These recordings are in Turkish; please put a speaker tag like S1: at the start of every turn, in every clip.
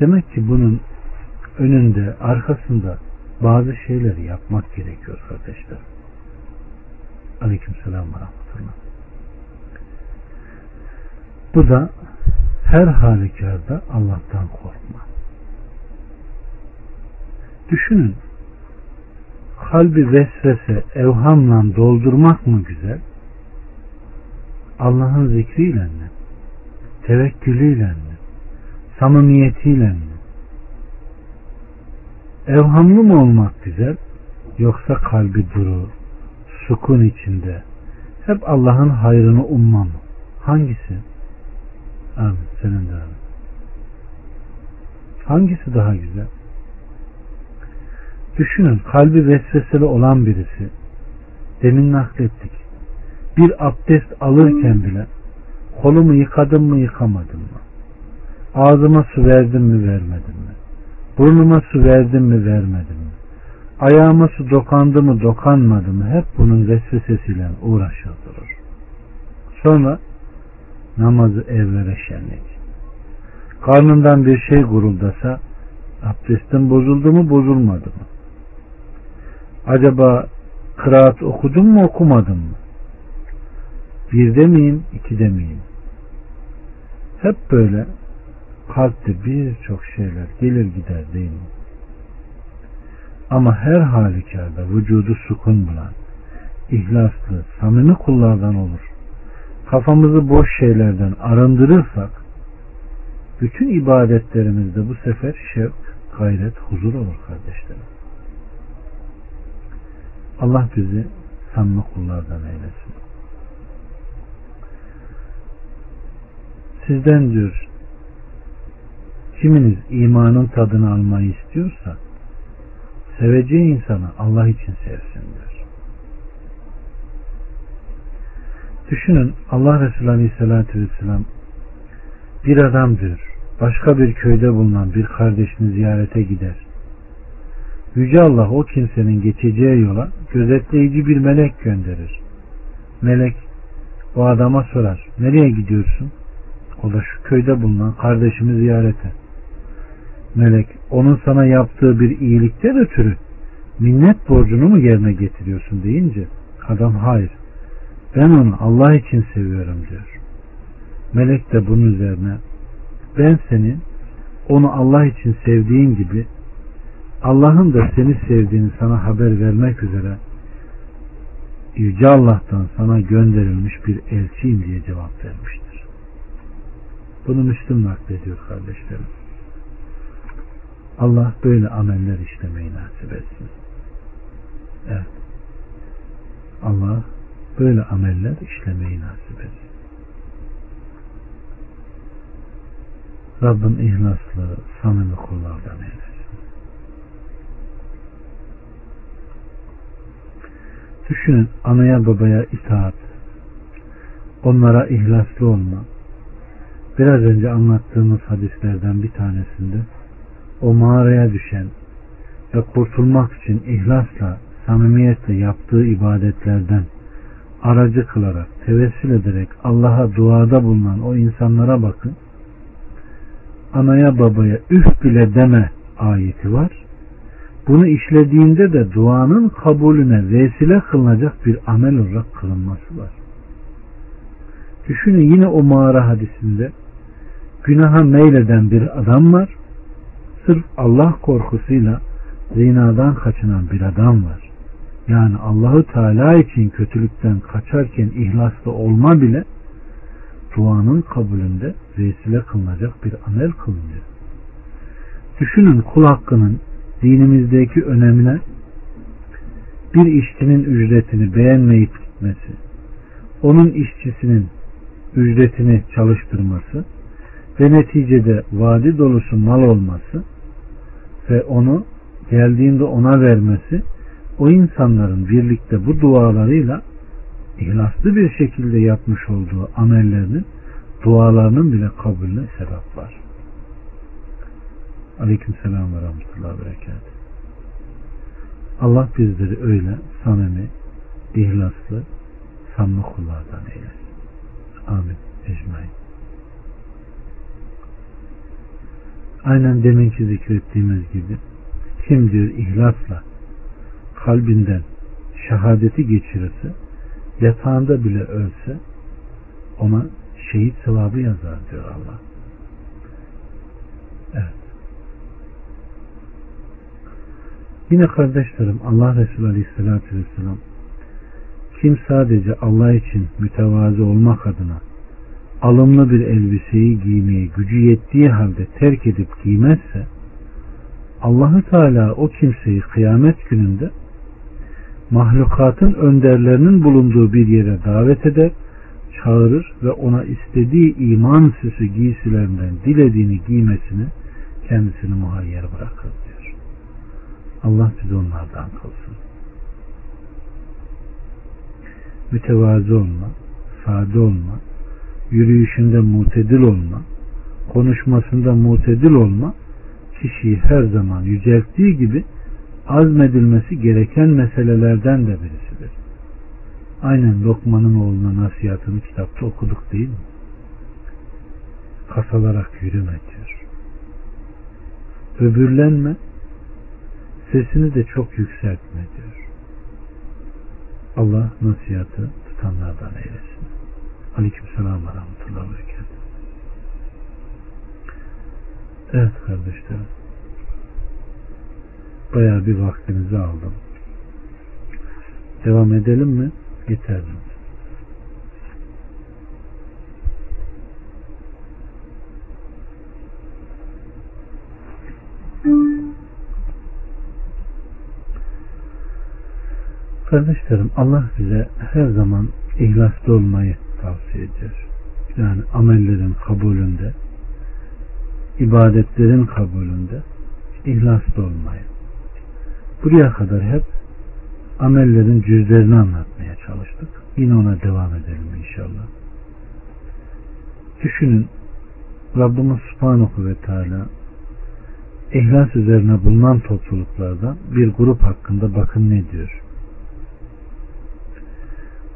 S1: Demek ki bunun önünde, arkasında bazı şeyleri yapmak gerekiyor kardeşler. Aleyküm selam ve rahmetullah. Bu da her halükarda Allah'tan korkma. Düşünün kalbi vesvese, evhamla doldurmak mı güzel? Allah'ın zikriyle mi? Tevekkülüyle mi? Samimiyetiyle mi? Evhamlı mı olmak güzel? Yoksa kalbi duru, sukun içinde, hep Allah'ın hayrını umma mı? Hangisi? Amin. Senin de amin. Hangisi daha güzel? Düşünün kalbi vesveseli olan birisi demin naklettik bir abdest alırken bile kolumu yıkadım mı yıkamadım mı ağzıma su verdim mi vermedim mi? Burnuma su verdim mi vermedim mi? Ayağıma su dokandı mı dokanmadı mı? Hep bunun vesvesesiyle uğraşır sonra namazı evlere şenlik. Karnından bir şey guruldasa abdestin bozuldu mu bozulmadı mı? Acaba kıraat okudun mu okumadın mı? Birde miyim, ikide miyim? Hep böyle kalpte birçok şeyler gelir gider değil mi? Ama her halükarda vücudu sukun bulan, ihlaslı, samimi kullardan olur. Kafamızı boş şeylerden arındırırsak, bütün ibadetlerimizde bu sefer şevk, gayret, huzur olur kardeşlerim. Allah bizi samimi kullardan eylesin. Sizden diyor kiminiz imanın tadını almayı istiyorsa seveceği insanı Allah için sevsin diyor. Düşünün Allah Resulü Aleyhisselatü Vesselam bir adam diyor başka bir köyde bulunan bir kardeşini ziyarete gider Yüce Allah o kimsenin geçeceği yola gözetleyici bir melek gönderir. Melek o adama sorar. Nereye gidiyorsun? O da şu köyde bulunan kardeşimi ziyarete. Melek onun sana yaptığı bir iyilikten ötürü minnet borcunu mu yerine getiriyorsun deyince adam hayır ben onu Allah için seviyorum diyor. Melek de bunun üzerine ben seni onu Allah için sevdiğin gibi Allah'ın da seni sevdiğini sana haber vermek üzere Yüce Allah'tan sana gönderilmiş bir elçiyim diye cevap vermiştir. Bunu Müslüm naklediyor kardeşlerim. Allah böyle ameller işlemeyi nasip etsin. Evet. Allah böyle ameller işlemeyi nasip etsin. Rabbim ihlaslı, samimi kullardan eylesin. Düşünün anaya babaya itaat, onlara ihlaslı olma. Biraz önce anlattığımız hadislerden bir tanesinde o mağaraya düşen ve kurtulmak için ihlasla, samimiyetle yaptığı ibadetlerden aracı kılarak, tevessül ederek Allah'a duada bulunan o insanlara bakın. Anaya babaya üf bile deme ayeti var bunu işlediğinde de duanın kabulüne vesile kılınacak bir amel olarak kılınması var. Düşünün yine o mağara hadisinde günaha meyleden bir adam var. Sırf Allah korkusuyla zinadan kaçınan bir adam var. Yani Allahu Teala için kötülükten kaçarken ihlaslı olma bile duanın kabulünde vesile kılınacak bir amel kılınıyor. Düşünün kul hakkının dinimizdeki önemine bir işçinin ücretini beğenmeyip gitmesi, onun işçisinin ücretini çalıştırması ve neticede vadi dolusu mal olması ve onu geldiğinde ona vermesi o insanların birlikte bu dualarıyla ihlaslı bir şekilde yapmış olduğu amellerinin dualarının bile kabulüne sebep var. Aleyküm selam ve rahmetullahi berekat. Allah bizleri öyle samimi, ihlaslı, samimi kullardan eylesin. Amin. Ecmain. Aynen deminki zikrettiğimiz gibi kim diyor ihlasla kalbinden şehadeti geçirirse yatağında bile ölse ona şehit sevabı yazar diyor Allah. Evet. Yine kardeşlerim Allah Resulü Aleyhisselatü Vesselam kim sadece Allah için mütevazı olmak adına alımlı bir elbiseyi giymeye gücü yettiği halde terk edip giymezse Allahü Teala o kimseyi kıyamet gününde mahlukatın önderlerinin bulunduğu bir yere davet eder, çağırır ve ona istediği iman süsü giysilerinden dilediğini giymesini kendisini muhayyer bırakır diyor. Allah bizi onlardan kılsın. Mütevazı olma, sade olma, yürüyüşünde mutedil olma, konuşmasında mutedil olma, kişiyi her zaman yücelttiği gibi azmedilmesi gereken meselelerden de birisidir. Aynen Lokman'ın oğluna nasihatını kitapta okuduk değil mi? Kasalarak yürüme diyor. Öbürlenme, sesini de çok yükseltme diyor. Allah nasihatı tutanlardan eylesin. Aleyküm selam ve rahmetullahi ve Evet kardeşlerim. Bayağı bir vaktinizi aldım. Devam edelim mi? Yeter mi? Kardeşlerim Allah bize her zaman ihlaslı olmayı tavsiye ediyor. Yani amellerin kabulünde, ibadetlerin kabulünde ihlaslı olmayı. Buraya kadar hep amellerin cüzlerini anlatmaya çalıştık. Yine ona devam edelim inşallah. Düşünün Rabbimiz Subhanahu ve Teala ihlas üzerine bulunan topluluklardan bir grup hakkında bakın ne diyor.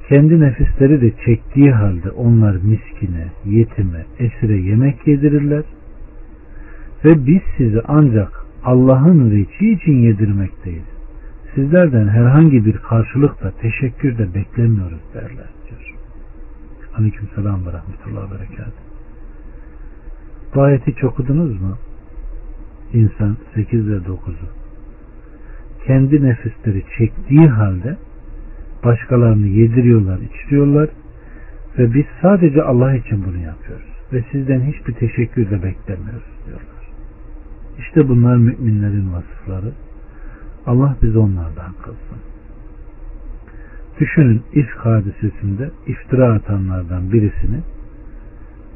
S1: Kendi nefisleri de çektiği halde onlar miskine, yetime, esire yemek yedirirler ve biz sizi ancak Allah'ın reçi için yedirmekteyiz. Sizlerden herhangi bir karşılık da teşekkür de beklemiyoruz derler diyor. Aleyküm selam ve rahmetullah berekat. Bu ayeti hiç okudunuz mu? İnsan 8 ve 9'u. Kendi nefisleri çektiği halde başkalarını yediriyorlar, içiriyorlar ve biz sadece Allah için bunu yapıyoruz ve sizden hiçbir teşekkür de beklemiyoruz diyorlar. İşte bunlar müminlerin vasıfları. Allah bizi onlardan kılsın. Düşünün ifk hadisesinde iftira atanlardan birisini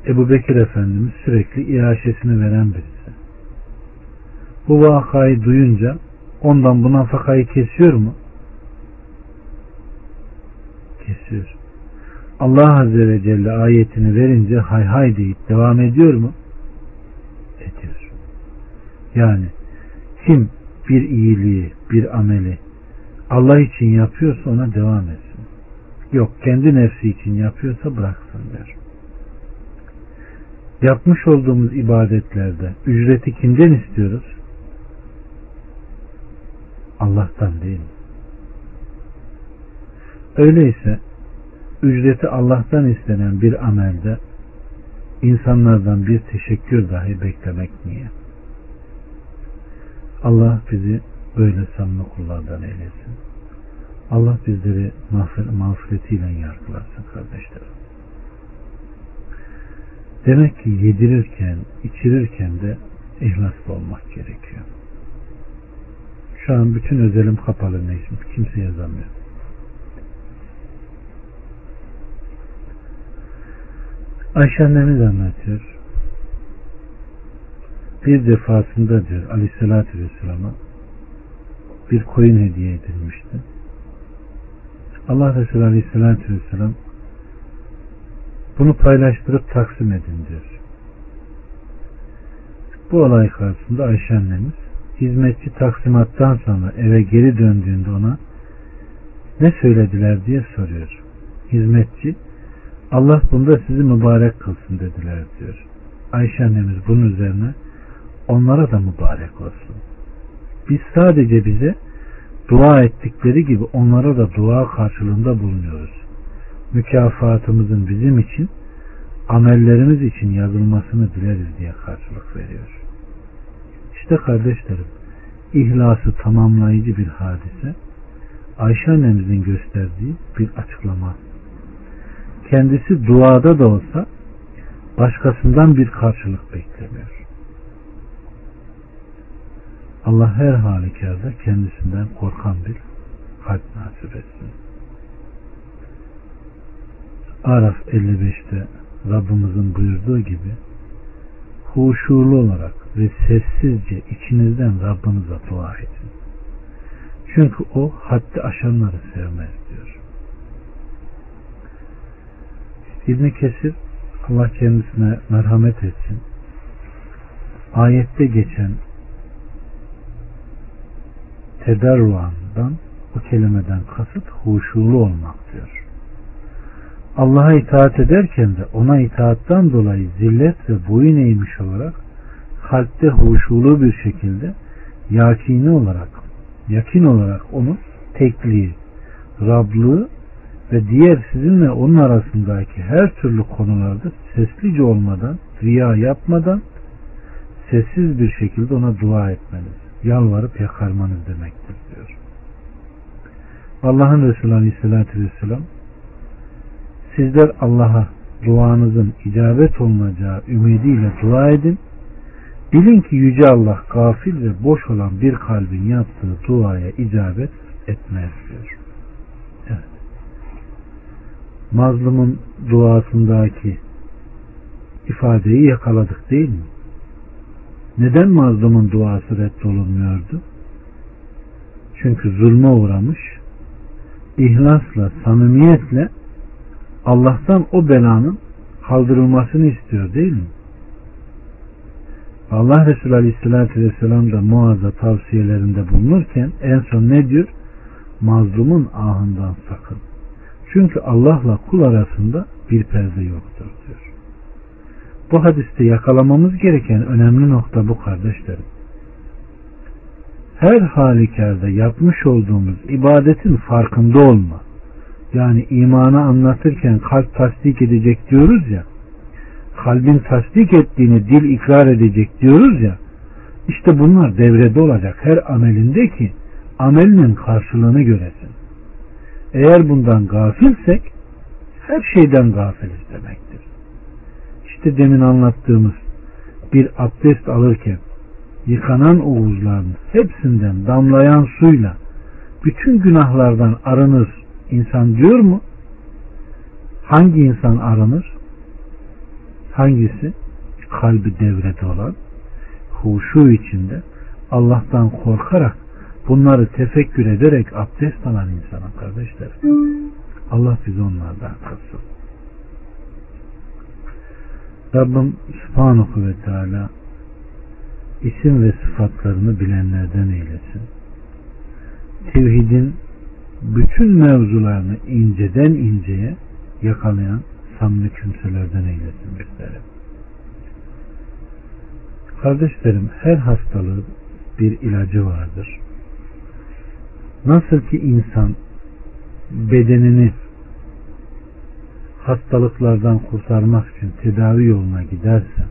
S1: Ebu Bekir Efendimiz sürekli iaşesini veren birisi. Bu vakayı duyunca ondan bu nafakayı kesiyor mu? Kesiyor. Allah Azze ve Celle ayetini verince hay hay deyip devam ediyor mu? Ediyor. Yani kim bir iyiliği, bir ameli Allah için yapıyorsa ona devam etsin. Yok kendi nefsi için yapıyorsa bıraksın der. Yapmış olduğumuz ibadetlerde ücreti kimden istiyoruz? Allah'tan değil mi? Öyleyse ücreti Allah'tan istenen bir amelde insanlardan bir teşekkür dahi beklemek niye? Allah bizi böyle samimi kullardan eylesin. Allah bizleri mağfiretiyle yargılasın kardeşlerim. Demek ki yedirirken, içirirken de ihlaslı olmak gerekiyor. Şu an bütün özelim kapalı Necmi. Kimse yazamıyor. Ayşe annemiz anlatıyor bir defasında diyor aleyhissalatü vesselama bir koyun hediye edilmişti. Allah Resulü aleyhissalatü vesselam bunu paylaştırıp taksim edin diyor. Bu olay karşısında Ayşe annemiz hizmetçi taksimattan sonra eve geri döndüğünde ona ne söylediler diye soruyor. Hizmetçi Allah bunda sizi mübarek kılsın dediler diyor. Ayşe annemiz bunun üzerine onlara da mübarek olsun. Biz sadece bize dua ettikleri gibi onlara da dua karşılığında bulunuyoruz. Mükafatımızın bizim için amellerimiz için yazılmasını dileriz diye karşılık veriyor. İşte kardeşlerim ihlası tamamlayıcı bir hadise Ayşe annemizin gösterdiği bir açıklama. Kendisi duada da olsa başkasından bir karşılık beklemiyor. Allah her halükarda kendisinden korkan bir kalp nasip etsin. Araf 55'te Rabbimizin buyurduğu gibi huşurlu olarak ve sessizce içinizden Rabbinize dua edin. Çünkü o haddi aşanları sevmez diyor. İbn Kesir Allah kendisine merhamet etsin. Ayette geçen tedarruandan o kelimeden kasıt huşulu olmak diyor. Allah'a itaat ederken de ona itaattan dolayı zillet ve boyun eğmiş olarak kalpte huşulu bir şekilde yakini olarak yakin olarak onu tekliği, Rablığı ve diğer sizinle onun arasındaki her türlü konularda seslice olmadan, riya yapmadan sessiz bir şekilde ona dua etmeniz, yalvarıp yakarmanız demektir diyor. Allah'ın Resulü Aleyhisselatü Vesselam sizler Allah'a duanızın icabet olunacağı ümidiyle dua edin. Bilin ki Yüce Allah gafil ve boş olan bir kalbin yaptığı duaya icabet etmez diyor. Mazlumun duasındaki ifadeyi yakaladık değil mi? Neden mazlumun duası reddolunmuyordu? Çünkü zulme uğramış, ihlasla, samimiyetle Allah'tan o belanın kaldırılmasını istiyor değil mi? Allah Resulü Aleyhisselatü Vesselam da Muaz'a tavsiyelerinde bulunurken en son ne diyor? Mazlumun ahından sakın. Çünkü Allah'la kul arasında bir perde yoktur diyor. Bu hadiste yakalamamız gereken önemli nokta bu kardeşlerim. Her halükarda yapmış olduğumuz ibadetin farkında olma. Yani imanı anlatırken kalp tasdik edecek diyoruz ya kalbin tasdik ettiğini dil ikrar edecek diyoruz ya işte bunlar devrede olacak her amelinde ki amelinin karşılığını göresin. Eğer bundan gafilsek her şeyden gafiliz demektir. İşte demin anlattığımız bir abdest alırken yıkanan oğuzların hepsinden damlayan suyla bütün günahlardan arınır insan diyor mu? Hangi insan aranır? Hangisi? Kalbi devrede olan, huşu içinde Allah'tan korkarak bunları tefekkür ederek abdest alan insana kardeşler. Allah bizi onlardan kılsın. Rabbim Subhanahu ve Teala isim ve sıfatlarını bilenlerden eylesin. Tevhidin bütün mevzularını inceden inceye yakalayan samimi kimselerden eylesin bizleri. Kardeşlerim her hastalığın bir ilacı vardır. Nasıl ki insan bedenini hastalıklardan kurtarmak için tedavi yoluna giderse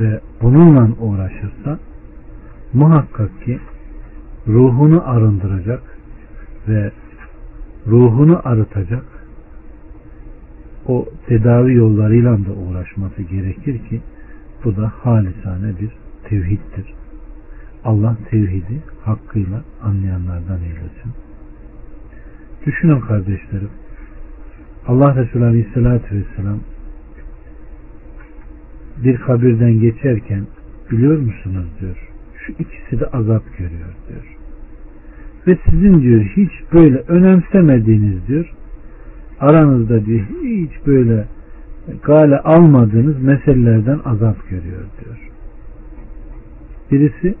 S1: ve bununla uğraşırsa muhakkak ki ruhunu arındıracak ve ruhunu arıtacak o tedavi yollarıyla da uğraşması gerekir ki bu da halisane bir tevhiddir. Allah tevhidi hakkıyla anlayanlardan eylesin. Düşünün kardeşlerim. Allah Resulü Aleyhisselatü Vesselam bir kabirden geçerken biliyor musunuz diyor. Şu ikisi de azap görüyor diyor. Ve sizin diyor hiç böyle önemsemediğiniz diyor aranızda diyor hiç böyle gale almadığınız meselelerden azap görüyor diyor. Birisi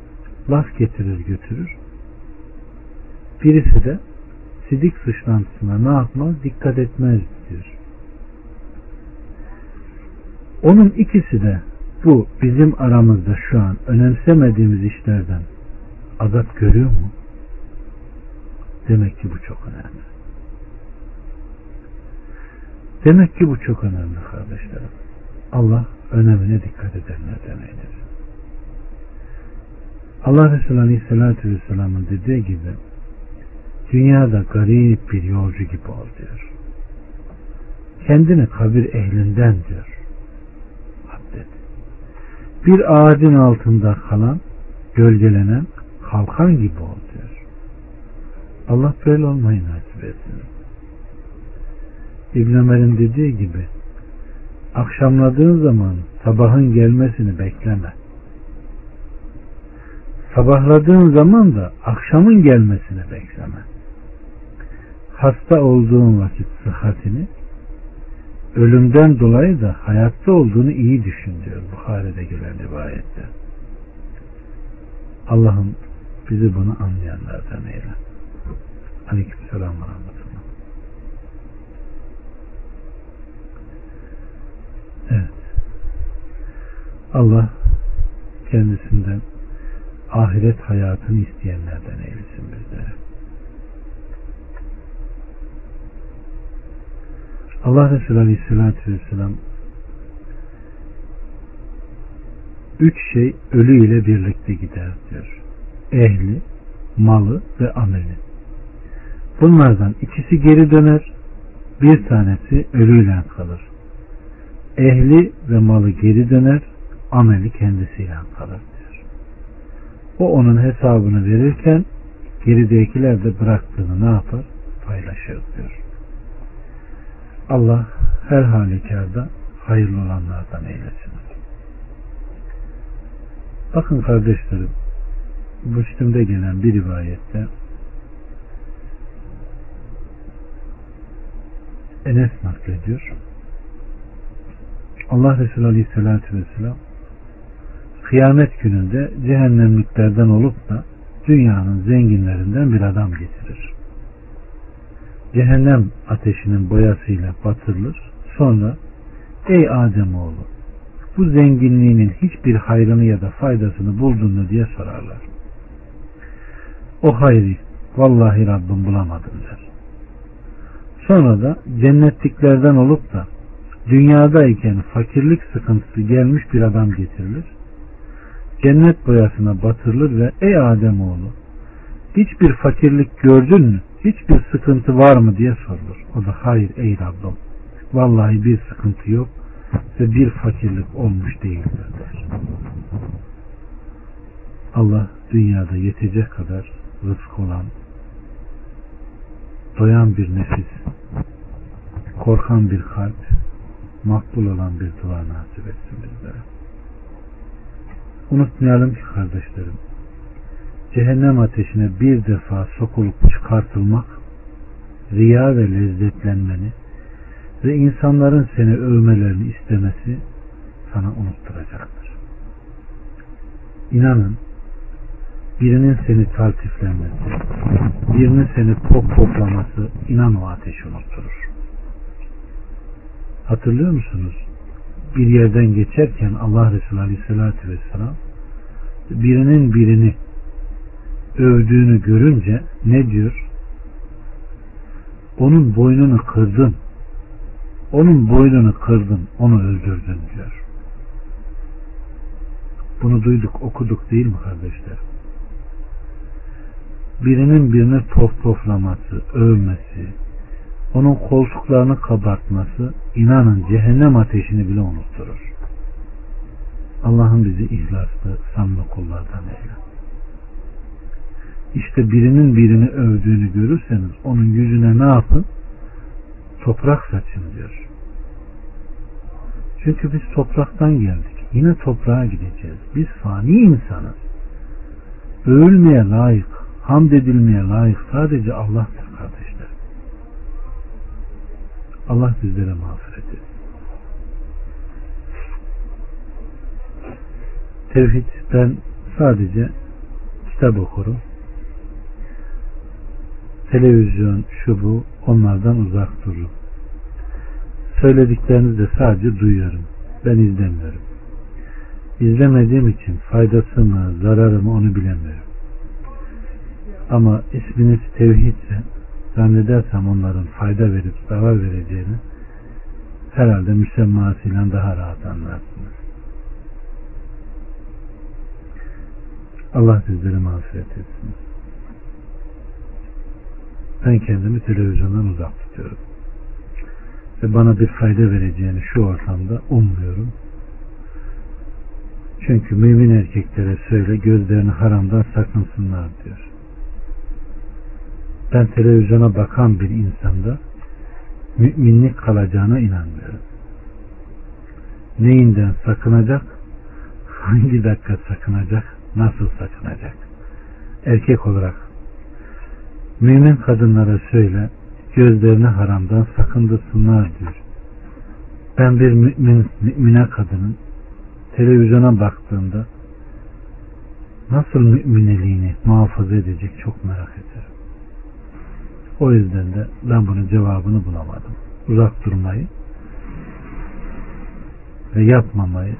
S1: laf getirir götürür. Birisi de sidik suçlantısına ne yapmaz? Dikkat etmez diyor. Onun ikisi de bu bizim aramızda şu an önemsemediğimiz işlerden azap görüyor mu? Demek ki bu çok önemli. Demek ki bu çok önemli kardeşlerim. Allah önemine dikkat edenler demektir. Allah Resulü Aleyhisselatü Vesselam'ın dediği gibi dünyada garip bir yolcu gibi ol diyor. Kendini kabir ehlinden diyor. Abdet. Bir ağacın altında kalan, gölgelenen kalkan gibi ol diyor. Allah böyle olmayı nasip etsin. İbn Ömer'in dediği gibi akşamladığın zaman sabahın gelmesini bekleme. Sabahladığın zaman da akşamın gelmesini bekleme. Hasta olduğun vakit sıhhatini, ölümden dolayı da hayatta olduğunu iyi düşün diyor Bukhari'de gelen rivayette. Allah'ım bizi bunu anlayanlardan eyle. Aleyküm selam ve rahmetullah. Evet. Allah kendisinden ahiret hayatını isteyenlerden eylesin bizlere. Allah Resulü Aleyhisselatü Vesselam üç şey ölü ile birlikte gider diyor. Ehli, malı ve ameli. Bunlardan ikisi geri döner, bir tanesi ölüyle kalır. Ehli ve malı geri döner, ameli kendisiyle kalır. O onun hesabını verirken geridekiler de bıraktığını ne yapar? Paylaşır diyor. Allah her halükarda hayırlı olanlardan eylesin. Bakın kardeşlerim, Müslim'de gelen bir rivayette Enes naklediyor. Allah Resulü Aleyhisselatü Vesselam kıyamet gününde cehennemliklerden olup da dünyanın zenginlerinden bir adam getirir. Cehennem ateşinin boyasıyla batırılır. Sonra ey Adem oğlu bu zenginliğinin hiçbir hayrını ya da faydasını buldun mu diye sorarlar. O hayri vallahi Rabbim bulamadım der. Sonra da cennetliklerden olup da dünyadayken fakirlik sıkıntısı gelmiş bir adam getirilir. Cennet boyasına batırılır ve ey Adem oğlu hiçbir fakirlik gördün mü? Hiçbir sıkıntı var mı diye sorulur. O da hayır ey Rabbim. Vallahi bir sıkıntı yok ve bir fakirlik olmuş değildir der. Allah dünyada yetecek kadar rızk olan, doyan bir nefis, korkan bir kalp, makbul olan bir dua nasip etsin bizlere. Unutmayalım ki kardeşlerim, cehennem ateşine bir defa sokulup çıkartılmak, riya ve lezzetlenmeni ve insanların seni övmelerini istemesi sana unutturacaktır. İnanın birinin seni taltiflemesi, birinin seni pop poplaması inan o ateşi unutturur. Hatırlıyor musunuz? Bir yerden geçerken Allah Resulü Aleyhisselatü Vesselam birinin birini övdüğünü görünce ne diyor? Onun boynunu kırdın. Onun boynunu kırdın, onu öldürdün diyor. Bunu duyduk, okuduk değil mi kardeşler? Birinin birini pof poflaması, övmesi, onun koltuklarını kabartması inanın cehennem ateşini bile unutturur. Allah'ın bizi ihlaslı, samimi kullardan eyle. İşte birinin birini övdüğünü görürseniz onun yüzüne ne yapın? Toprak saçın diyor. Çünkü biz topraktan geldik. Yine toprağa gideceğiz. Biz fani insanız. Övülmeye layık, hamd edilmeye layık sadece Allah'tır Allah bizlere mağfiret etsin. Tevhid ben sadece kitap okurum. Televizyon, şu bu onlardan uzak dururum. Söylediklerinizi de sadece duyuyorum. Ben izlemiyorum. izlemediğim için faydası mı zararı mı onu bilemiyorum. Ama isminiz tevhidse zannedersem onların fayda verip zarar vereceğini herhalde müsemmasıyla daha rahat anlarsınız. Allah sizleri mağfiret etsin. Ben kendimi televizyondan uzak tutuyorum. Ve bana bir fayda vereceğini şu ortamda ummuyorum. Çünkü mümin erkeklere söyle gözlerini haramdan sakınsınlar diyor. Ben televizyona bakan bir insanda müminlik kalacağına inanmıyorum. Neyinden sakınacak? Hangi dakika sakınacak? Nasıl sakınacak? Erkek olarak mümin kadınlara söyle gözlerini haramdan sakındırsınlar diyor. Ben bir mümin, mümine kadının televizyona baktığında nasıl mümineliğini muhafaza edecek çok merak ederim. O yüzden de ben bunun cevabını bulamadım. Uzak durmayı ve yapmamayı,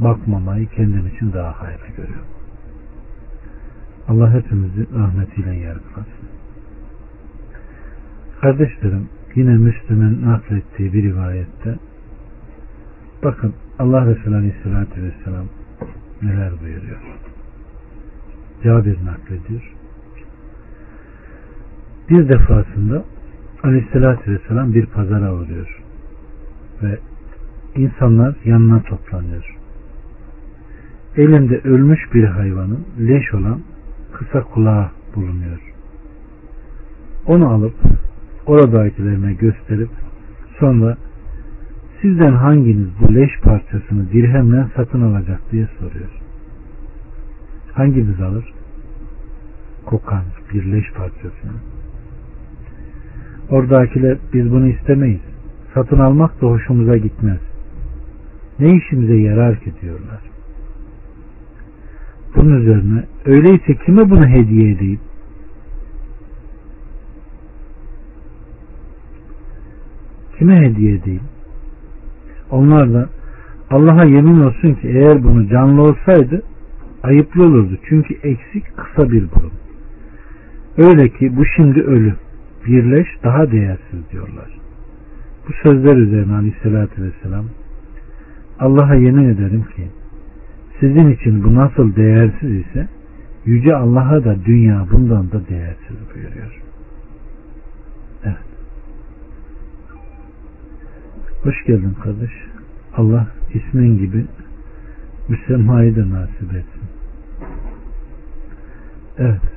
S1: bakmamayı kendim için daha hayırlı görüyorum. Allah hepimizi rahmetiyle yargılasın. Kardeşlerim, yine Müslüm'ün naklettiği bir rivayette bakın Allah Resulü Aleyhisselatü Vesselam neler buyuruyor. Cabir naklediyor. Bir defasında Aleyhisselatü Vesselam bir pazara uğruyor. Ve insanlar yanına toplanıyor. Elinde ölmüş bir hayvanın leş olan kısa kulağı bulunuyor. Onu alıp oradakilerine gösterip sonra sizden hanginiz bu leş parçasını dirhemle satın alacak diye soruyor. Hanginiz alır? Kokan bir leş parçasını. Oradakiler biz bunu istemeyiz. Satın almak da hoşumuza gitmez. Ne işimize yarar ki diyorlar. Bunun üzerine öyleyse kime bunu hediye edeyim? Kime hediye edeyim? Onlar da Allah'a yemin olsun ki eğer bunu canlı olsaydı ayıplı olurdu. Çünkü eksik kısa bir burun. Öyle ki bu şimdi ölü birleş daha değersiz diyorlar. Bu sözler üzerine aleyhissalatü vesselam Allah'a yemin ederim ki sizin için bu nasıl değersiz ise Yüce Allah'a da dünya bundan da değersiz buyuruyor. Evet. Hoş geldin kardeş. Allah ismin gibi müsemmayı da nasip etsin. Evet.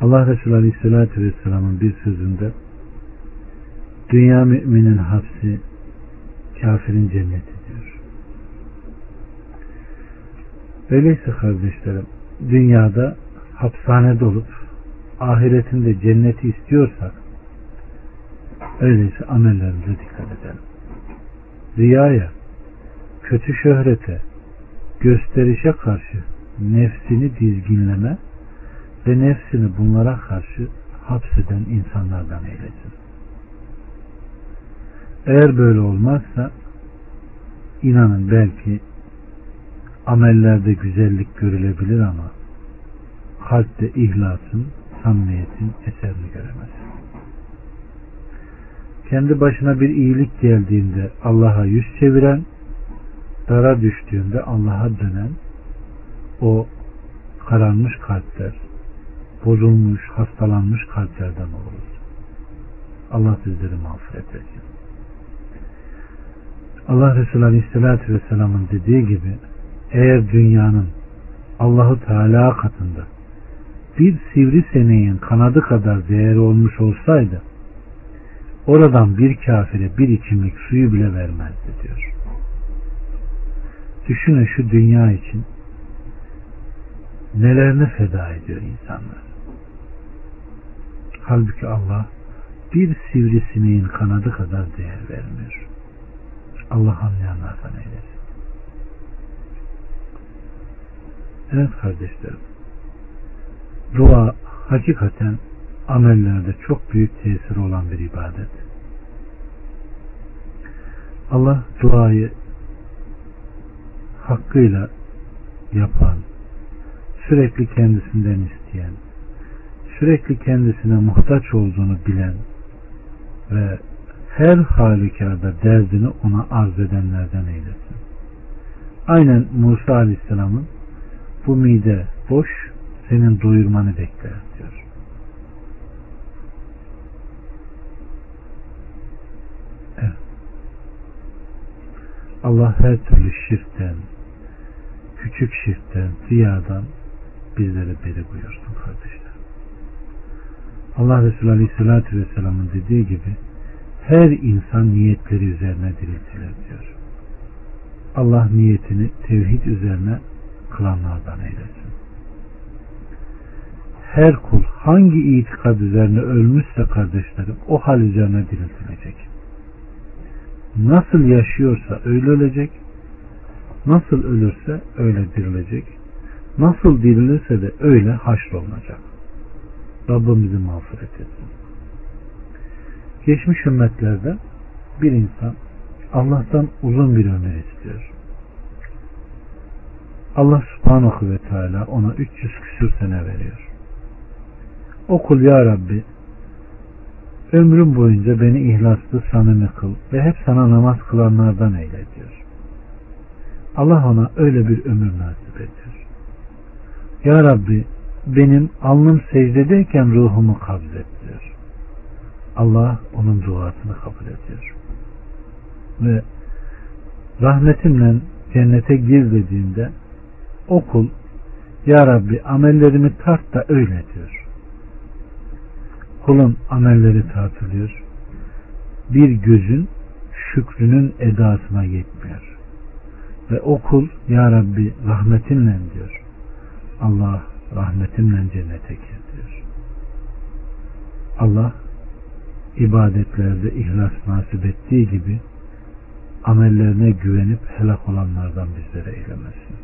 S1: Allah Resulü Aleyhisselatü Vesselam'ın bir sözünde dünya müminin hapsi kafirin cenneti diyor. Öyleyse kardeşlerim dünyada hapishanede olup ahiretinde cenneti istiyorsak öyleyse amellerimize dikkat edelim. Riyaya, kötü şöhrete, gösterişe karşı nefsini dizginleme ve nefsini bunlara karşı hapseden insanlardan eylesin. Eğer böyle olmazsa inanın belki amellerde güzellik görülebilir ama kalpte ihlasın, samimiyetin eserini göremez. Kendi başına bir iyilik geldiğinde Allah'a yüz çeviren, dara düştüğünde Allah'a dönen o kararmış kalpler, bozulmuş, hastalanmış kalplerden oluruz. Allah sizleri mağfiret etsin. Allah Resulü Aleyhisselatü Vesselam'ın dediği gibi eğer dünyanın Allahu Teala katında bir sivri seneğin kanadı kadar değeri olmuş olsaydı oradan bir kafire bir içimlik suyu bile vermezdi diyor. Düşünün şu dünya için nelerini feda ediyor insanlar. Halbuki Allah bir sivrisineğin kanadı kadar değer vermiyor. Allah anlayanlardan eylesin. Evet kardeşlerim. Dua hakikaten amellerde çok büyük tesiri olan bir ibadet. Allah duayı hakkıyla yapan, sürekli kendisinden isteyen, sürekli kendisine muhtaç olduğunu bilen ve her halükarda derdini ona arz edenlerden eylesin. Aynen Musa Aleyhisselam'ın bu mide boş senin doyurmanı bekler diyor. Evet. Allah her türlü şirkten, küçük şirkten, riyadan bizleri beri buyursun kardeşler. Allah Resulü Aleyhisselatü Vesselam'ın dediği gibi her insan niyetleri üzerine diriltilir diyor. Allah niyetini tevhid üzerine kılanlardan eylesin. Her kul hangi itikad üzerine ölmüşse kardeşlerim o hal üzerine diriltilecek. Nasıl yaşıyorsa öyle ölecek, nasıl ölürse öyle dirilecek, nasıl dirilirse de öyle haşrolunacak. Rabbimizi mağfiret etsin. Geçmiş ümmetlerde bir insan Allah'tan uzun bir ömür istiyor. Allah subhanahu ve teala ona 300 küsür sene veriyor. O kul ya Rabbi ömrüm boyunca beni ihlaslı samimi kıl ve hep sana namaz kılanlardan eyle diyor. Allah ona öyle bir ömür nasip ediyor. Ya Rabbi benim alnım secdedeyken ruhumu kabzet diyor. Allah onun duasını kabul ediyor. Ve rahmetimle cennete gir dediğinde o kul Ya Rabbi amellerimi tart da öyle diyor. Kulun amelleri tartılıyor. Bir gözün şükrünün edasına yetmiyor. Ve o kul Ya Rabbi rahmetinle diyor. Allah rahmetimle cennete gir diyor. Allah ibadetlerde ihlas nasip ettiği gibi amellerine güvenip helak olanlardan bizlere eylemesin.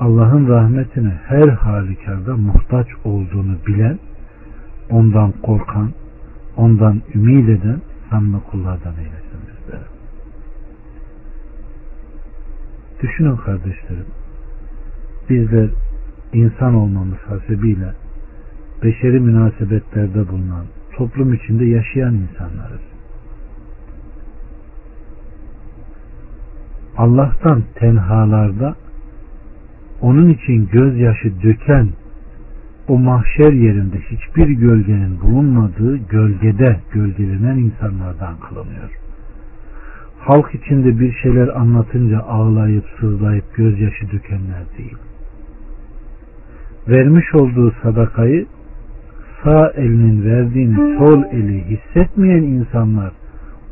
S1: Allah'ın rahmetine her halükarda muhtaç olduğunu bilen, ondan korkan, ondan ümit eden samimi kullardan eylesin bizlere. Düşünün kardeşlerim, bizler insan olmamız hasebiyle beşeri münasebetlerde bulunan, toplum içinde yaşayan insanlarız. Allah'tan tenhalarda onun için gözyaşı döken o mahşer yerinde hiçbir gölgenin bulunmadığı gölgede gölgelenen insanlardan kılınıyor. Halk içinde bir şeyler anlatınca ağlayıp sızlayıp gözyaşı dökenler değil. Vermiş olduğu sadakayı sağ elinin verdiğini sol eli hissetmeyen insanlar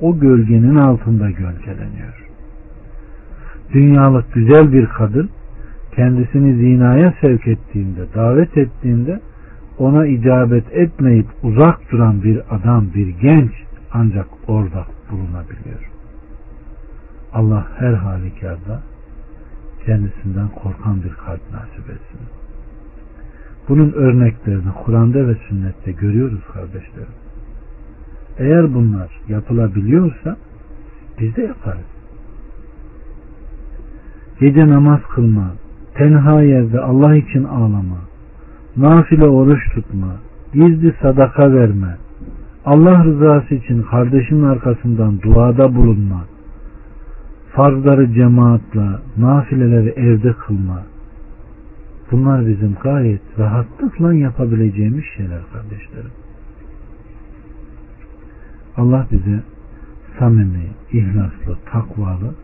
S1: o gölgenin altında gölgeleniyor. Dünyalık güzel bir kadın kendisini zinaya sevk ettiğinde, davet ettiğinde ona icabet etmeyip uzak duran bir adam, bir genç ancak orada bulunabiliyor. Allah her halükarda kendisinden korkan bir kalp nasip etsin. Bunun örneklerini Kur'an'da ve sünnette görüyoruz kardeşlerim. Eğer bunlar yapılabiliyorsa biz de yaparız. Gece namaz kılma, tenha yerde Allah için ağlama, nafile oruç tutma, gizli sadaka verme, Allah rızası için kardeşin arkasından duada bulunma, farzları cemaatla, nafileleri evde kılma. Bunlar bizim gayet rahatlıkla yapabileceğimiz şeyler kardeşlerim. Allah bize samimi, ihlaslı, takvalı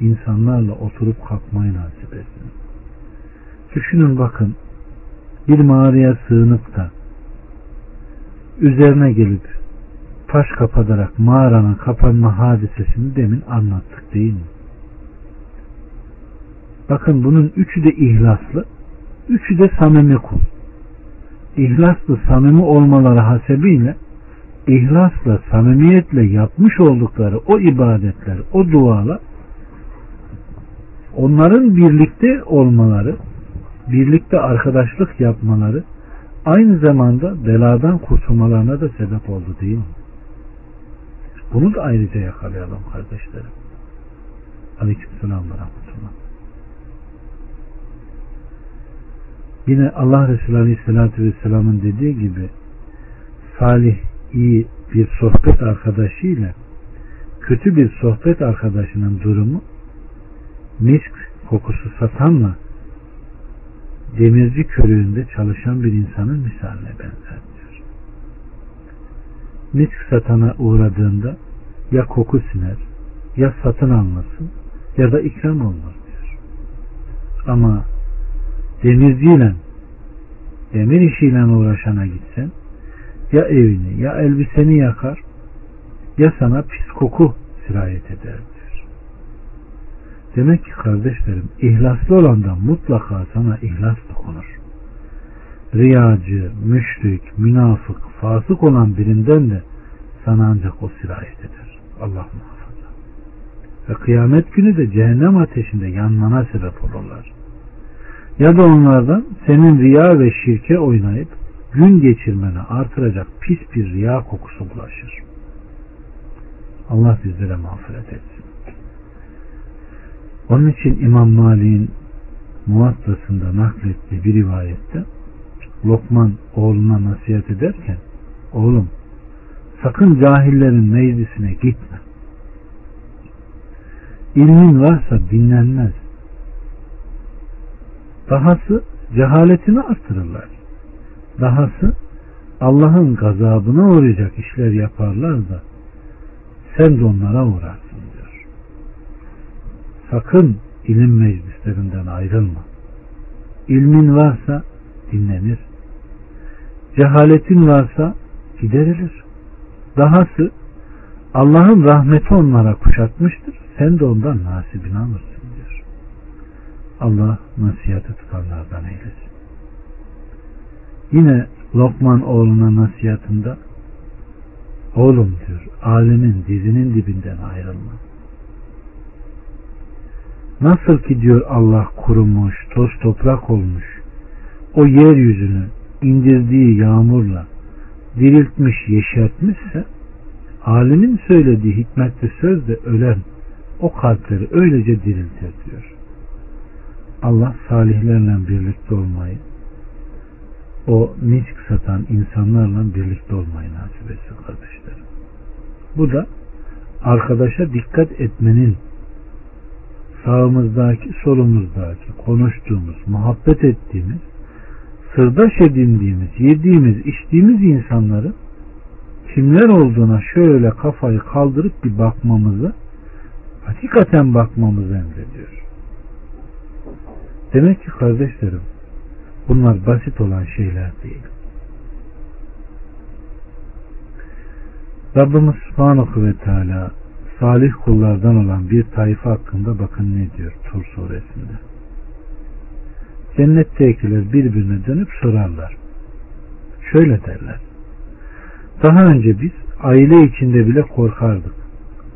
S1: insanlarla oturup kalkmayı nasip etsin. Düşünün bakın bir mağaraya sığınıp da üzerine gelip taş kapatarak mağaranın kapanma hadisesini demin anlattık değil mi? Bakın bunun üçü de ihlaslı, üçü de samimi kul. İhlaslı, samimi olmaları hasebiyle ihlasla, samimiyetle yapmış oldukları o ibadetler, o dualar onların birlikte olmaları, birlikte arkadaşlık yapmaları aynı zamanda beladan kurtulmalarına da sebep oldu değil mi? Bunu da ayrıca yakalayalım kardeşlerim. Aleykümselam ve rahmetullah. Yine Allah Resulü Aleyhisselatü Vesselam'ın dediği gibi salih, iyi bir sohbet arkadaşıyla kötü bir sohbet arkadaşının durumu misk kokusu satanla demirci körüğünde çalışan bir insanın misaline benzer diyor. Misk satana uğradığında ya koku siner ya satın almasın ya da ikram olmaz diyor. Ama demirciyle demir işiyle uğraşana gitsen ya evini ya elbiseni yakar ya sana pis koku sirayet eder diyor. Demek ki kardeşlerim ihlaslı olandan mutlaka sana ihlas dokunur. Riyacı, müşrik, münafık, fasık olan birinden de sana ancak o sirayet eder. Allah muhafaza. Ve kıyamet günü de cehennem ateşinde yanmana sebep olurlar. Ya da onlardan senin riya ve şirke oynayıp gün geçirmeni artıracak pis bir riya kokusu bulaşır. Allah bizlere mağfiret etsin. Onun için İmam Malik'in muvattasında naklettiği bir rivayette Lokman oğluna nasihat ederken oğlum sakın cahillerin meclisine gitme. İlmin varsa dinlenmez. Dahası cehaletini artırırlar. Dahası Allah'ın gazabına uğrayacak işler yaparlar da sen de onlara uğrarsın diyor. Sakın ilim meclislerinden ayrılma. İlmin varsa dinlenir. Cehaletin varsa giderilir. Dahası Allah'ın rahmeti onlara kuşatmıştır. Sen de ondan nasibini alırsın. Allah nasihatı tutanlardan eylesin. Yine Lokman oğluna nasihatında oğlum diyor alemin dizinin dibinden ayrılma. Nasıl ki diyor Allah kurumuş, toz toprak olmuş, o yeryüzünü indirdiği yağmurla diriltmiş, yeşertmişse alimin söylediği hikmetli söz de ölen o kalpleri öylece diriltir diyor. Allah salihlerle birlikte olmayı, o misk satan insanlarla birlikte olmayı nasip etsin kardeşlerim. Bu da arkadaşa dikkat etmenin sağımızdaki, solumuzdaki, konuştuğumuz, muhabbet ettiğimiz, sırdaş edindiğimiz, yediğimiz, içtiğimiz insanların kimler olduğuna şöyle kafayı kaldırıp bir bakmamızı, hakikaten bakmamızı emrediyor. Demek ki kardeşlerim, bunlar basit olan şeyler değil. Rabbimiz Subhanahu ve Teala salih kullardan olan bir tayfa hakkında bakın ne diyor Tur suresinde. Cennettekiler birbirine dönüp sorarlar. Şöyle derler. Daha önce biz aile içinde bile korkardık.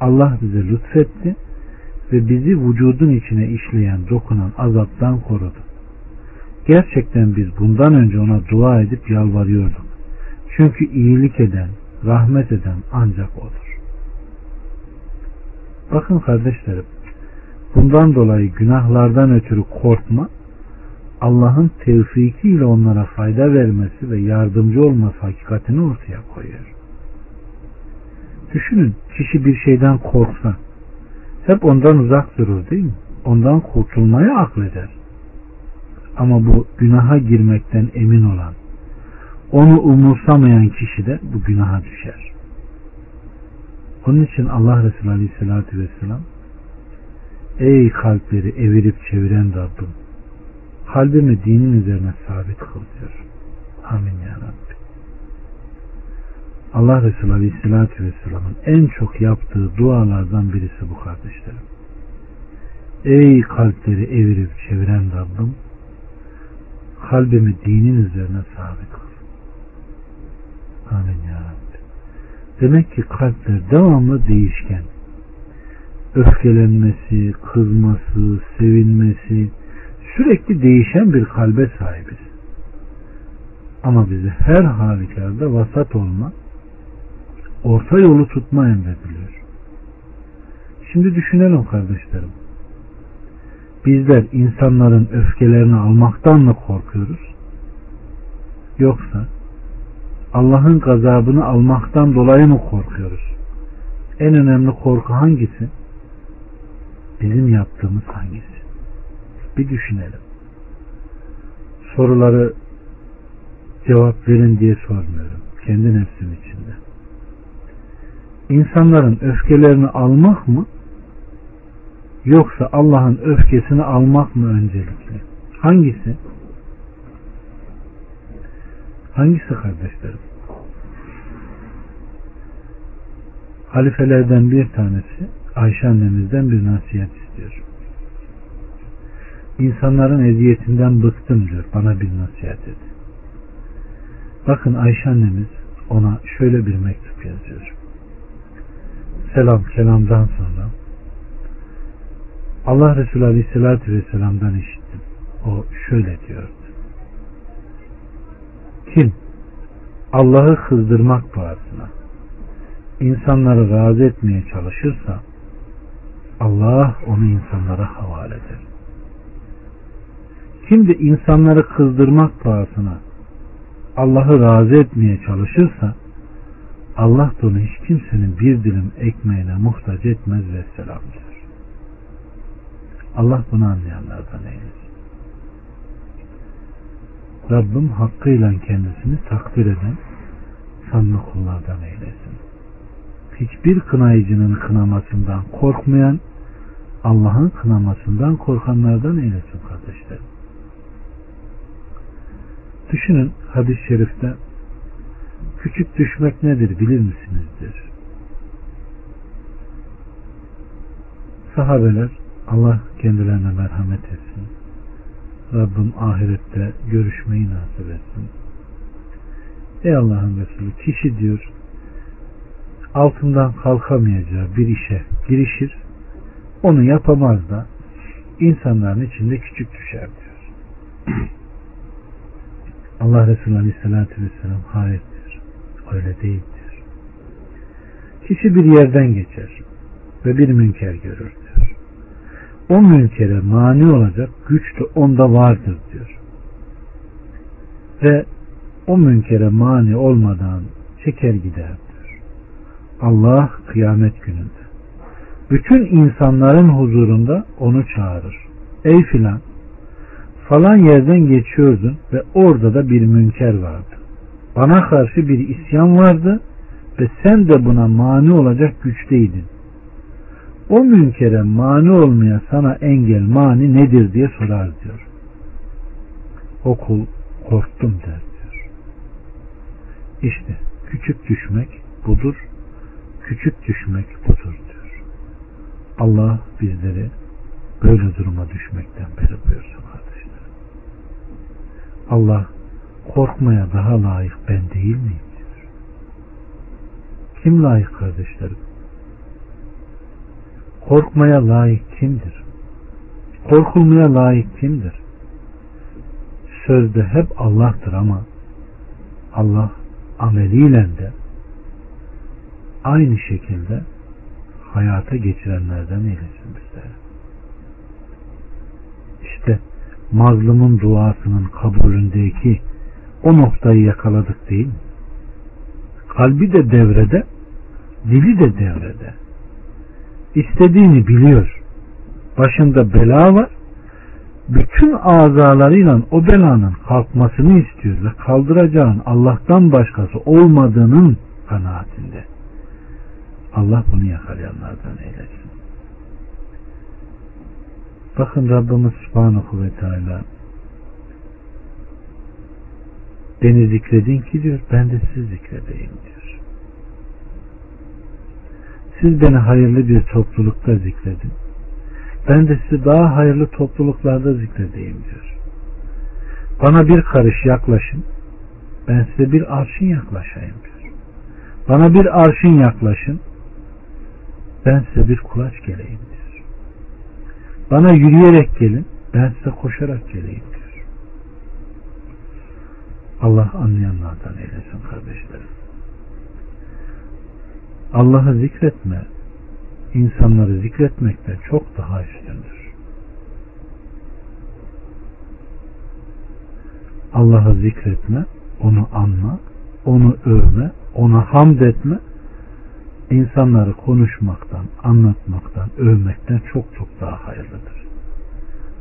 S1: Allah bize lütfetti ve bizi vücudun içine işleyen, dokunan azaptan korudu. Gerçekten biz bundan önce ona dua edip yalvarıyorduk. Çünkü iyilik eden, rahmet eden ancak odur. Bakın kardeşlerim, bundan dolayı günahlardan ötürü korkma, Allah'ın tevfikiyle onlara fayda vermesi ve yardımcı olması hakikatini ortaya koyuyor. Düşünün, kişi bir şeyden korksa, hep ondan uzak durur değil mi? Ondan kurtulmayı akleder. Ama bu günaha girmekten emin olan, onu umursamayan kişi de bu günaha düşer. Onun için Allah Resulü Aleyhisselatü Vesselam Ey kalpleri evirip çeviren Rabbim kalbimi dinin üzerine sabit kıl diyor. Amin ya Rabbi. Allah Resulü Aleyhisselatü Vesselam'ın en çok yaptığı dualardan birisi bu kardeşlerim. Ey kalpleri evirip çeviren Rabbim kalbimi dinin üzerine sabit kıl. Amin ya Rabbi. Demek ki kalpler devamlı değişken. Öfkelenmesi, kızması, sevinmesi, sürekli değişen bir kalbe sahibiz. Ama bizi her halükarda vasat olma, orta yolu tutma emrediliyor. Şimdi düşünelim kardeşlerim. bizler insanların öfkelerini almaktan mı korkuyoruz? Yoksa Allah'ın gazabını almaktan dolayı mı korkuyoruz? En önemli korku hangisi? Bizim yaptığımız hangisi? Bir düşünelim. Soruları cevap verin diye sormuyorum. Kendi nefsim içinde. İnsanların öfkelerini almak mı? Yoksa Allah'ın öfkesini almak mı öncelikli? Hangisi? Hangisi kardeşlerim? Halifelerden bir tanesi Ayşe annemizden bir nasihat istiyor. İnsanların eziyetinden bıktım diyor. Bana bir nasihat et. Bakın Ayşe annemiz ona şöyle bir mektup yazıyor. Selam kelamdan sonra Allah Resulü Aleyhisselatü Vesselam'dan işittim. O şöyle diyordu. Kim Allah'ı kızdırmak pahasına insanları razı etmeye çalışırsa Allah onu insanlara havale eder. Kim de insanları kızdırmak pahasına Allah'ı razı etmeye çalışırsa Allah da onu hiç kimsenin bir dilim ekmeğine muhtaç etmez ve selam diyor. Allah bunu anlayanlardan eylesin. Rabbim hakkıyla kendisini takdir eden sanlı kullardan eylesin. Hiçbir kınayıcının kınamasından korkmayan Allah'ın kınamasından korkanlardan eylesin kardeşlerim. Düşünün hadis-i şerifte küçük düşmek nedir bilir misinizdir? Sahabeler Allah kendilerine merhamet etsin. Rabbim ahirette görüşmeyi nasip etsin. Ey Allah'ın Resulü kişi diyor altından kalkamayacağı bir işe girişir onu yapamaz da insanların içinde küçük düşer diyor. Allah Resulü Aleyhisselatü Vesselam hayırdır. Öyle değildir. Kişi bir yerden geçer ve bir münker görür diyor. O münkere mani olacak güç de onda vardır diyor. Ve o münkere mani olmadan çeker gider diyor. Allah kıyamet gününde bütün insanların huzurunda onu çağırır. Ey filan falan yerden geçiyordun ve orada da bir münker vardı. Bana karşı bir isyan vardı ve sen de buna mani olacak güçteydin. O münkere mani olmaya sana engel mani nedir diye sorar diyor. O kul korktum der diyor. İşte küçük düşmek budur. Küçük düşmek budur diyor. Allah bizleri böyle duruma düşmekten beri buyursun kardeşlerim. Allah korkmaya daha layık ben değil miyim. Kim layık kardeşlerim? Korkmaya layık kimdir? Korkulmaya layık kimdir? Sözde hep Allah'tır ama Allah ameliyle de aynı şekilde hayata geçirenlerden eylesin bizleri. İşte mazlumun duasının kabulündeki o noktayı yakaladık değil mi? Kalbi de devrede, dili de devrede. İstediğini biliyor. Başında bela var. Bütün azalarıyla o belanın kalkmasını istiyor ve kaldıracağın Allah'tan başkası olmadığının kanaatinde. Allah bunu yakalayanlardan eylesin. Bakın Rabbimiz Subhanahu ve Teala beni zikredin ki diyor ben de sizi zikredeyim diyor. Siz beni hayırlı bir toplulukta zikredin. Ben de sizi daha hayırlı topluluklarda zikredeyim diyor. Bana bir karış yaklaşın. Ben size bir arşın yaklaşayım diyor. Bana bir arşın yaklaşın. Ben size bir kulaç geleyim diyor. Bana yürüyerek gelin. Ben size koşarak geleyim diyor. Allah anlayanlardan eylesin kardeşlerim. Allah'ı zikretme, insanları zikretmekten çok daha üstündür. Allah'ı zikretme, onu anma, onu övme, ona hamd etme, insanları konuşmaktan, anlatmaktan, övmekten çok çok daha hayırlıdır.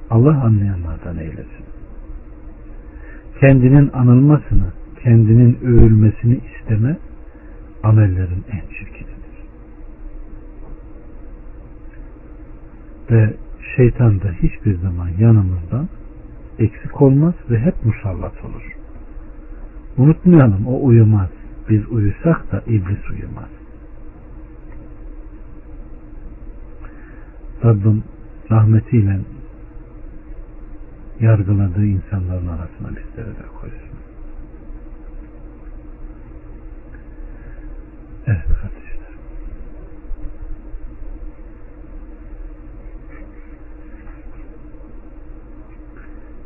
S1: Allah anlayanlardan eylesin. Kendinin anılmasını, kendinin övülmesini isteme, amellerin en çirkinidir. Ve şeytan da hiçbir zaman yanımızdan eksik olmaz ve hep musallat olur. Unutmayalım o uyumaz. Biz uyusak da iblis uyumaz. Rabbim rahmetiyle yargıladığı insanların arasına bizleri de koysun. Evet kardeşler.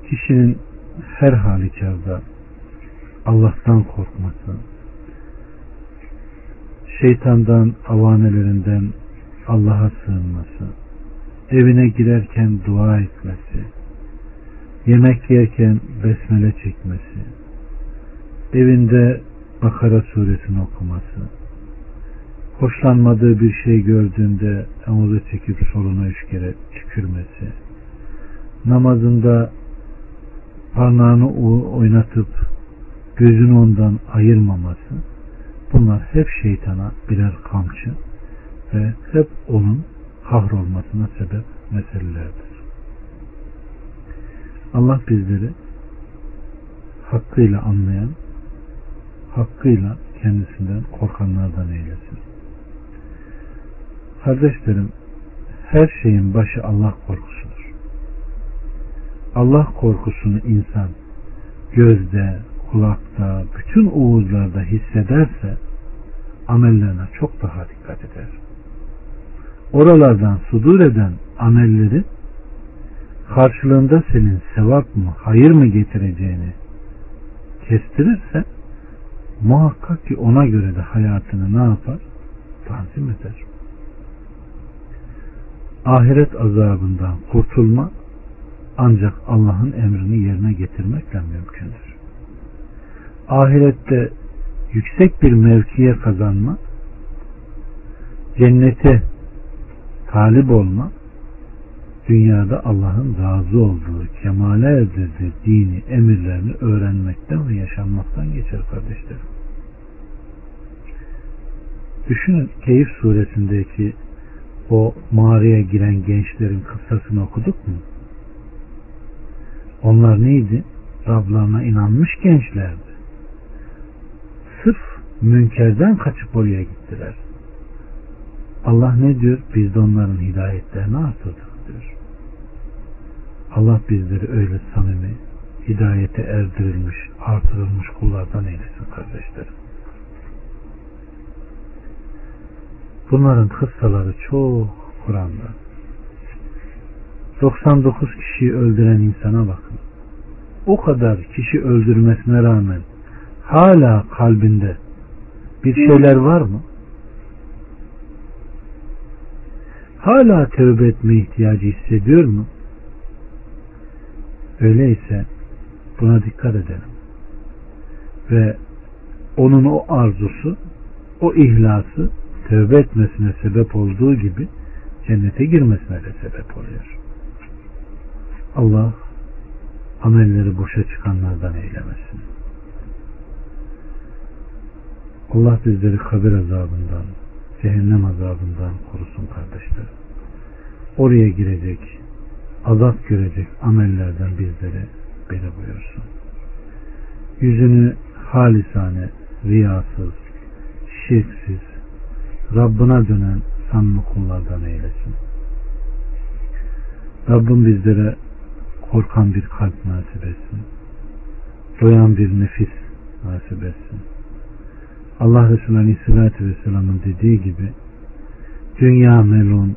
S1: Kişinin her halükarda Allah'tan korkması, şeytandan, avanelerinden Allah'a sığınması, evine girerken dua etmesi, yemek yerken besmele çekmesi, evinde Bakara suresini okuması, hoşlanmadığı bir şey gördüğünde amuzu çekip soluna üç kere tükürmesi, namazında parmağını oynatıp gözünü ondan ayırmaması, bunlar hep şeytana birer kamçı ve hep onun kahrolmasına sebep meselelerdir. Allah bizleri hakkıyla anlayan, hakkıyla kendisinden korkanlardan eylesin. Kardeşlerim, her şeyin başı Allah korkusudur. Allah korkusunu insan gözde, kulakta, bütün uğuzlarda hissederse amellerine çok daha dikkat eder. Oralardan sudur eden amelleri karşılığında senin sevap mı, hayır mı getireceğini kestirirse muhakkak ki ona göre de hayatını ne yapar? Tanzim eder. Ahiret azabından kurtulma ancak Allah'ın emrini yerine getirmekle mümkündür. Ahirette yüksek bir mevkiye kazanma, cennete talip olma, dünyada Allah'ın razı olduğu, kemale erdirdiği dini, emirlerini öğrenmekten ve yaşanmaktan geçer kardeşlerim. Düşünün Keyif suresindeki o mağaraya giren gençlerin kıssasını okuduk mu? Onlar neydi? Rablarına inanmış gençlerdi. Sırf münkerden kaçıp oraya gittiler. Allah ne diyor? Biz de onların hidayetlerini artırdık diyor. Allah bizleri öyle samimi, hidayete erdirilmiş, artırılmış kullardan eylesin kardeşlerim. Bunların kıssaları çok Kur'an'da. 99 kişiyi öldüren insana bakın. O kadar kişi öldürmesine rağmen hala kalbinde bir şeyler var mı? Hala tövbe etme ihtiyacı hissediyor mu? Öyleyse buna dikkat edelim. Ve onun o arzusu, o ihlası tövbe etmesine sebep olduğu gibi cennete girmesine de sebep oluyor. Allah amelleri boşa çıkanlardan eylemesin. Allah bizleri kabir azabından, cehennem azabından korusun kardeşler. Oraya girecek, azap görecek amellerden bizleri beni buyursun. Yüzünü halisane, riyasız, şirksiz, Rabbına dönen samimi kullardan eylesin. Rabbim bizlere korkan bir kalp nasip etsin. Doyan bir nefis nasip etsin. Allah Resulü Aleyhisselatü Vesselam'ın dediği gibi dünya melun,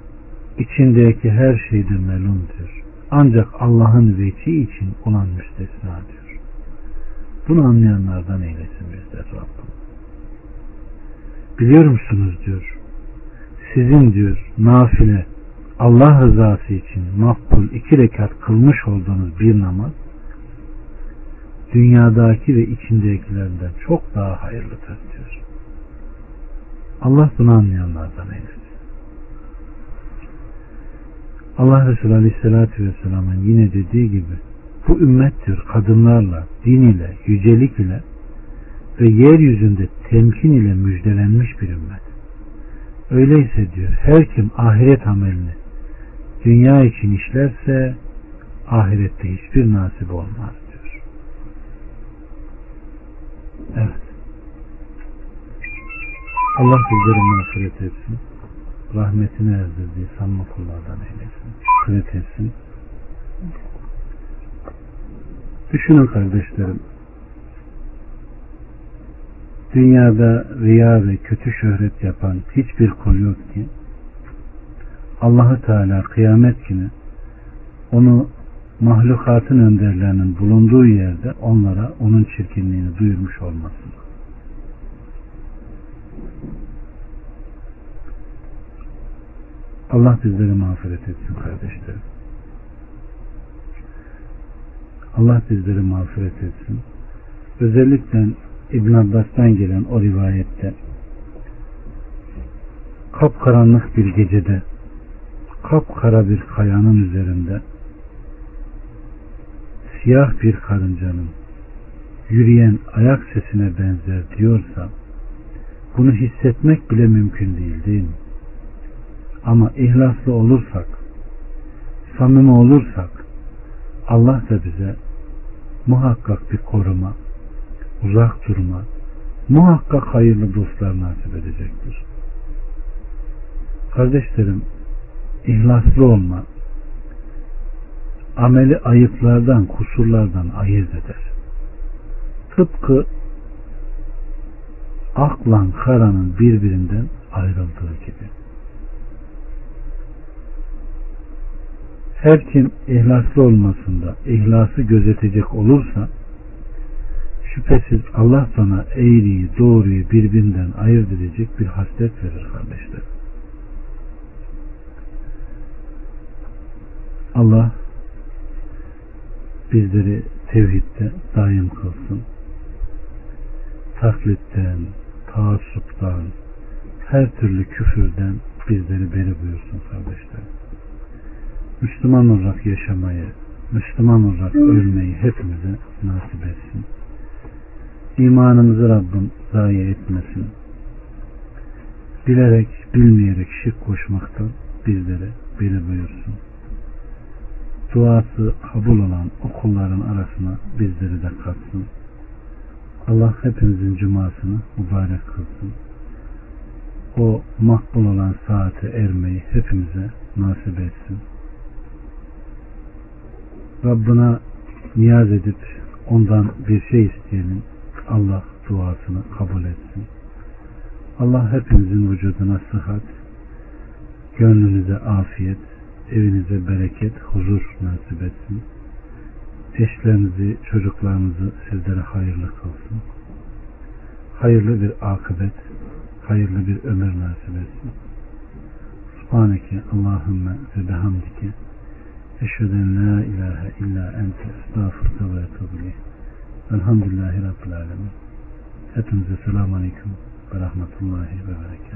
S1: içindeki her şeyde melundur. Ancak Allah'ın veci için olan müstesna diyor. Bunu anlayanlardan eylesin bizler Rabbim. Biliyor musunuz diyor. Sizin diyor nafile Allah rızası için makbul iki rekat kılmış olduğunuz bir namaz dünyadaki ve içindekilerden çok daha hayırlıdır diyor. Allah bunu anlayanlardan eylesin. Allah Resulü Aleyhisselatü Vesselam'ın yine dediği gibi bu ümmet diyor kadınlarla, din ile, yücelik ile ve yeryüzünde temkin ile müjdelenmiş bir ümmet. Öyleyse diyor her kim ahiret amelini dünya için işlerse ahirette hiçbir nasip olmaz diyor. Evet. Allah bizleri mağfiret etsin. Rahmetine erdirdiği sanma kullardan eylesin. Şükret etsin. Düşünün kardeşlerim. Dünyada riya ve kötü şöhret yapan hiçbir kul yok ki Allahu Teala kıyamet günü onu mahlukatın önderlerinin bulunduğu yerde onlara onun çirkinliğini duyurmuş olmasın. Allah bizleri mağfiret etsin kardeşlerim. Allah bizleri mağfiret etsin. Özellikle İbn Abbas'tan gelen o rivayette kapkaranlık bir gecede kapkara bir kayanın üzerinde siyah bir karıncanın yürüyen ayak sesine benzer diyorsa bunu hissetmek bile mümkün değil değil mi? Ama ihlaslı olursak samimi olursak Allah da bize muhakkak bir koruma uzak durma muhakkak hayırlı dostlar nasip edecektir. Kardeşlerim ihlaslı olma ameli ayıplardan, kusurlardan ayırt eder. Tıpkı aklan karanın birbirinden ayrıldığı gibi. Her kim ihlaslı olmasında ihlası gözetecek olursa şüphesiz Allah sana eğriyi doğruyu birbirinden ayırt edecek bir haslet verir kardeşler. Allah bizleri tevhidde daim kılsın. Taklitten, taassuptan, her türlü küfürden bizleri beri buyursun kardeşler. Müslüman olarak yaşamayı, Müslüman olarak ölmeyi hepimize nasip etsin. İmanımızı Rabbim zayi etmesin. Bilerek, bilmeyerek şirk koşmaktan bizleri beri buyursun duası kabul olan okulların arasına bizleri de katsın. Allah hepimizin cumasını mübarek kılsın. O makbul olan saate ermeyi hepimize nasip etsin. Rabbına niyaz edip ondan bir şey isteyelim. Allah duasını kabul etsin. Allah hepimizin vücuduna sıhhat, gönlünüze afiyet, evinize bereket, huzur nasip etsin. Eşlerinizi, çocuklarınızı sizlere hayırlı kılsın. Hayırlı bir akıbet, hayırlı bir ömür nasip etsin. Subhaneke Allahümme ve bihamdike eşheden la ilahe illa ente estağfurka ve etubile. Elhamdülillahi Rabbil Alemin. Hepinize selamun aleyküm ve rahmetullahi ve berekat.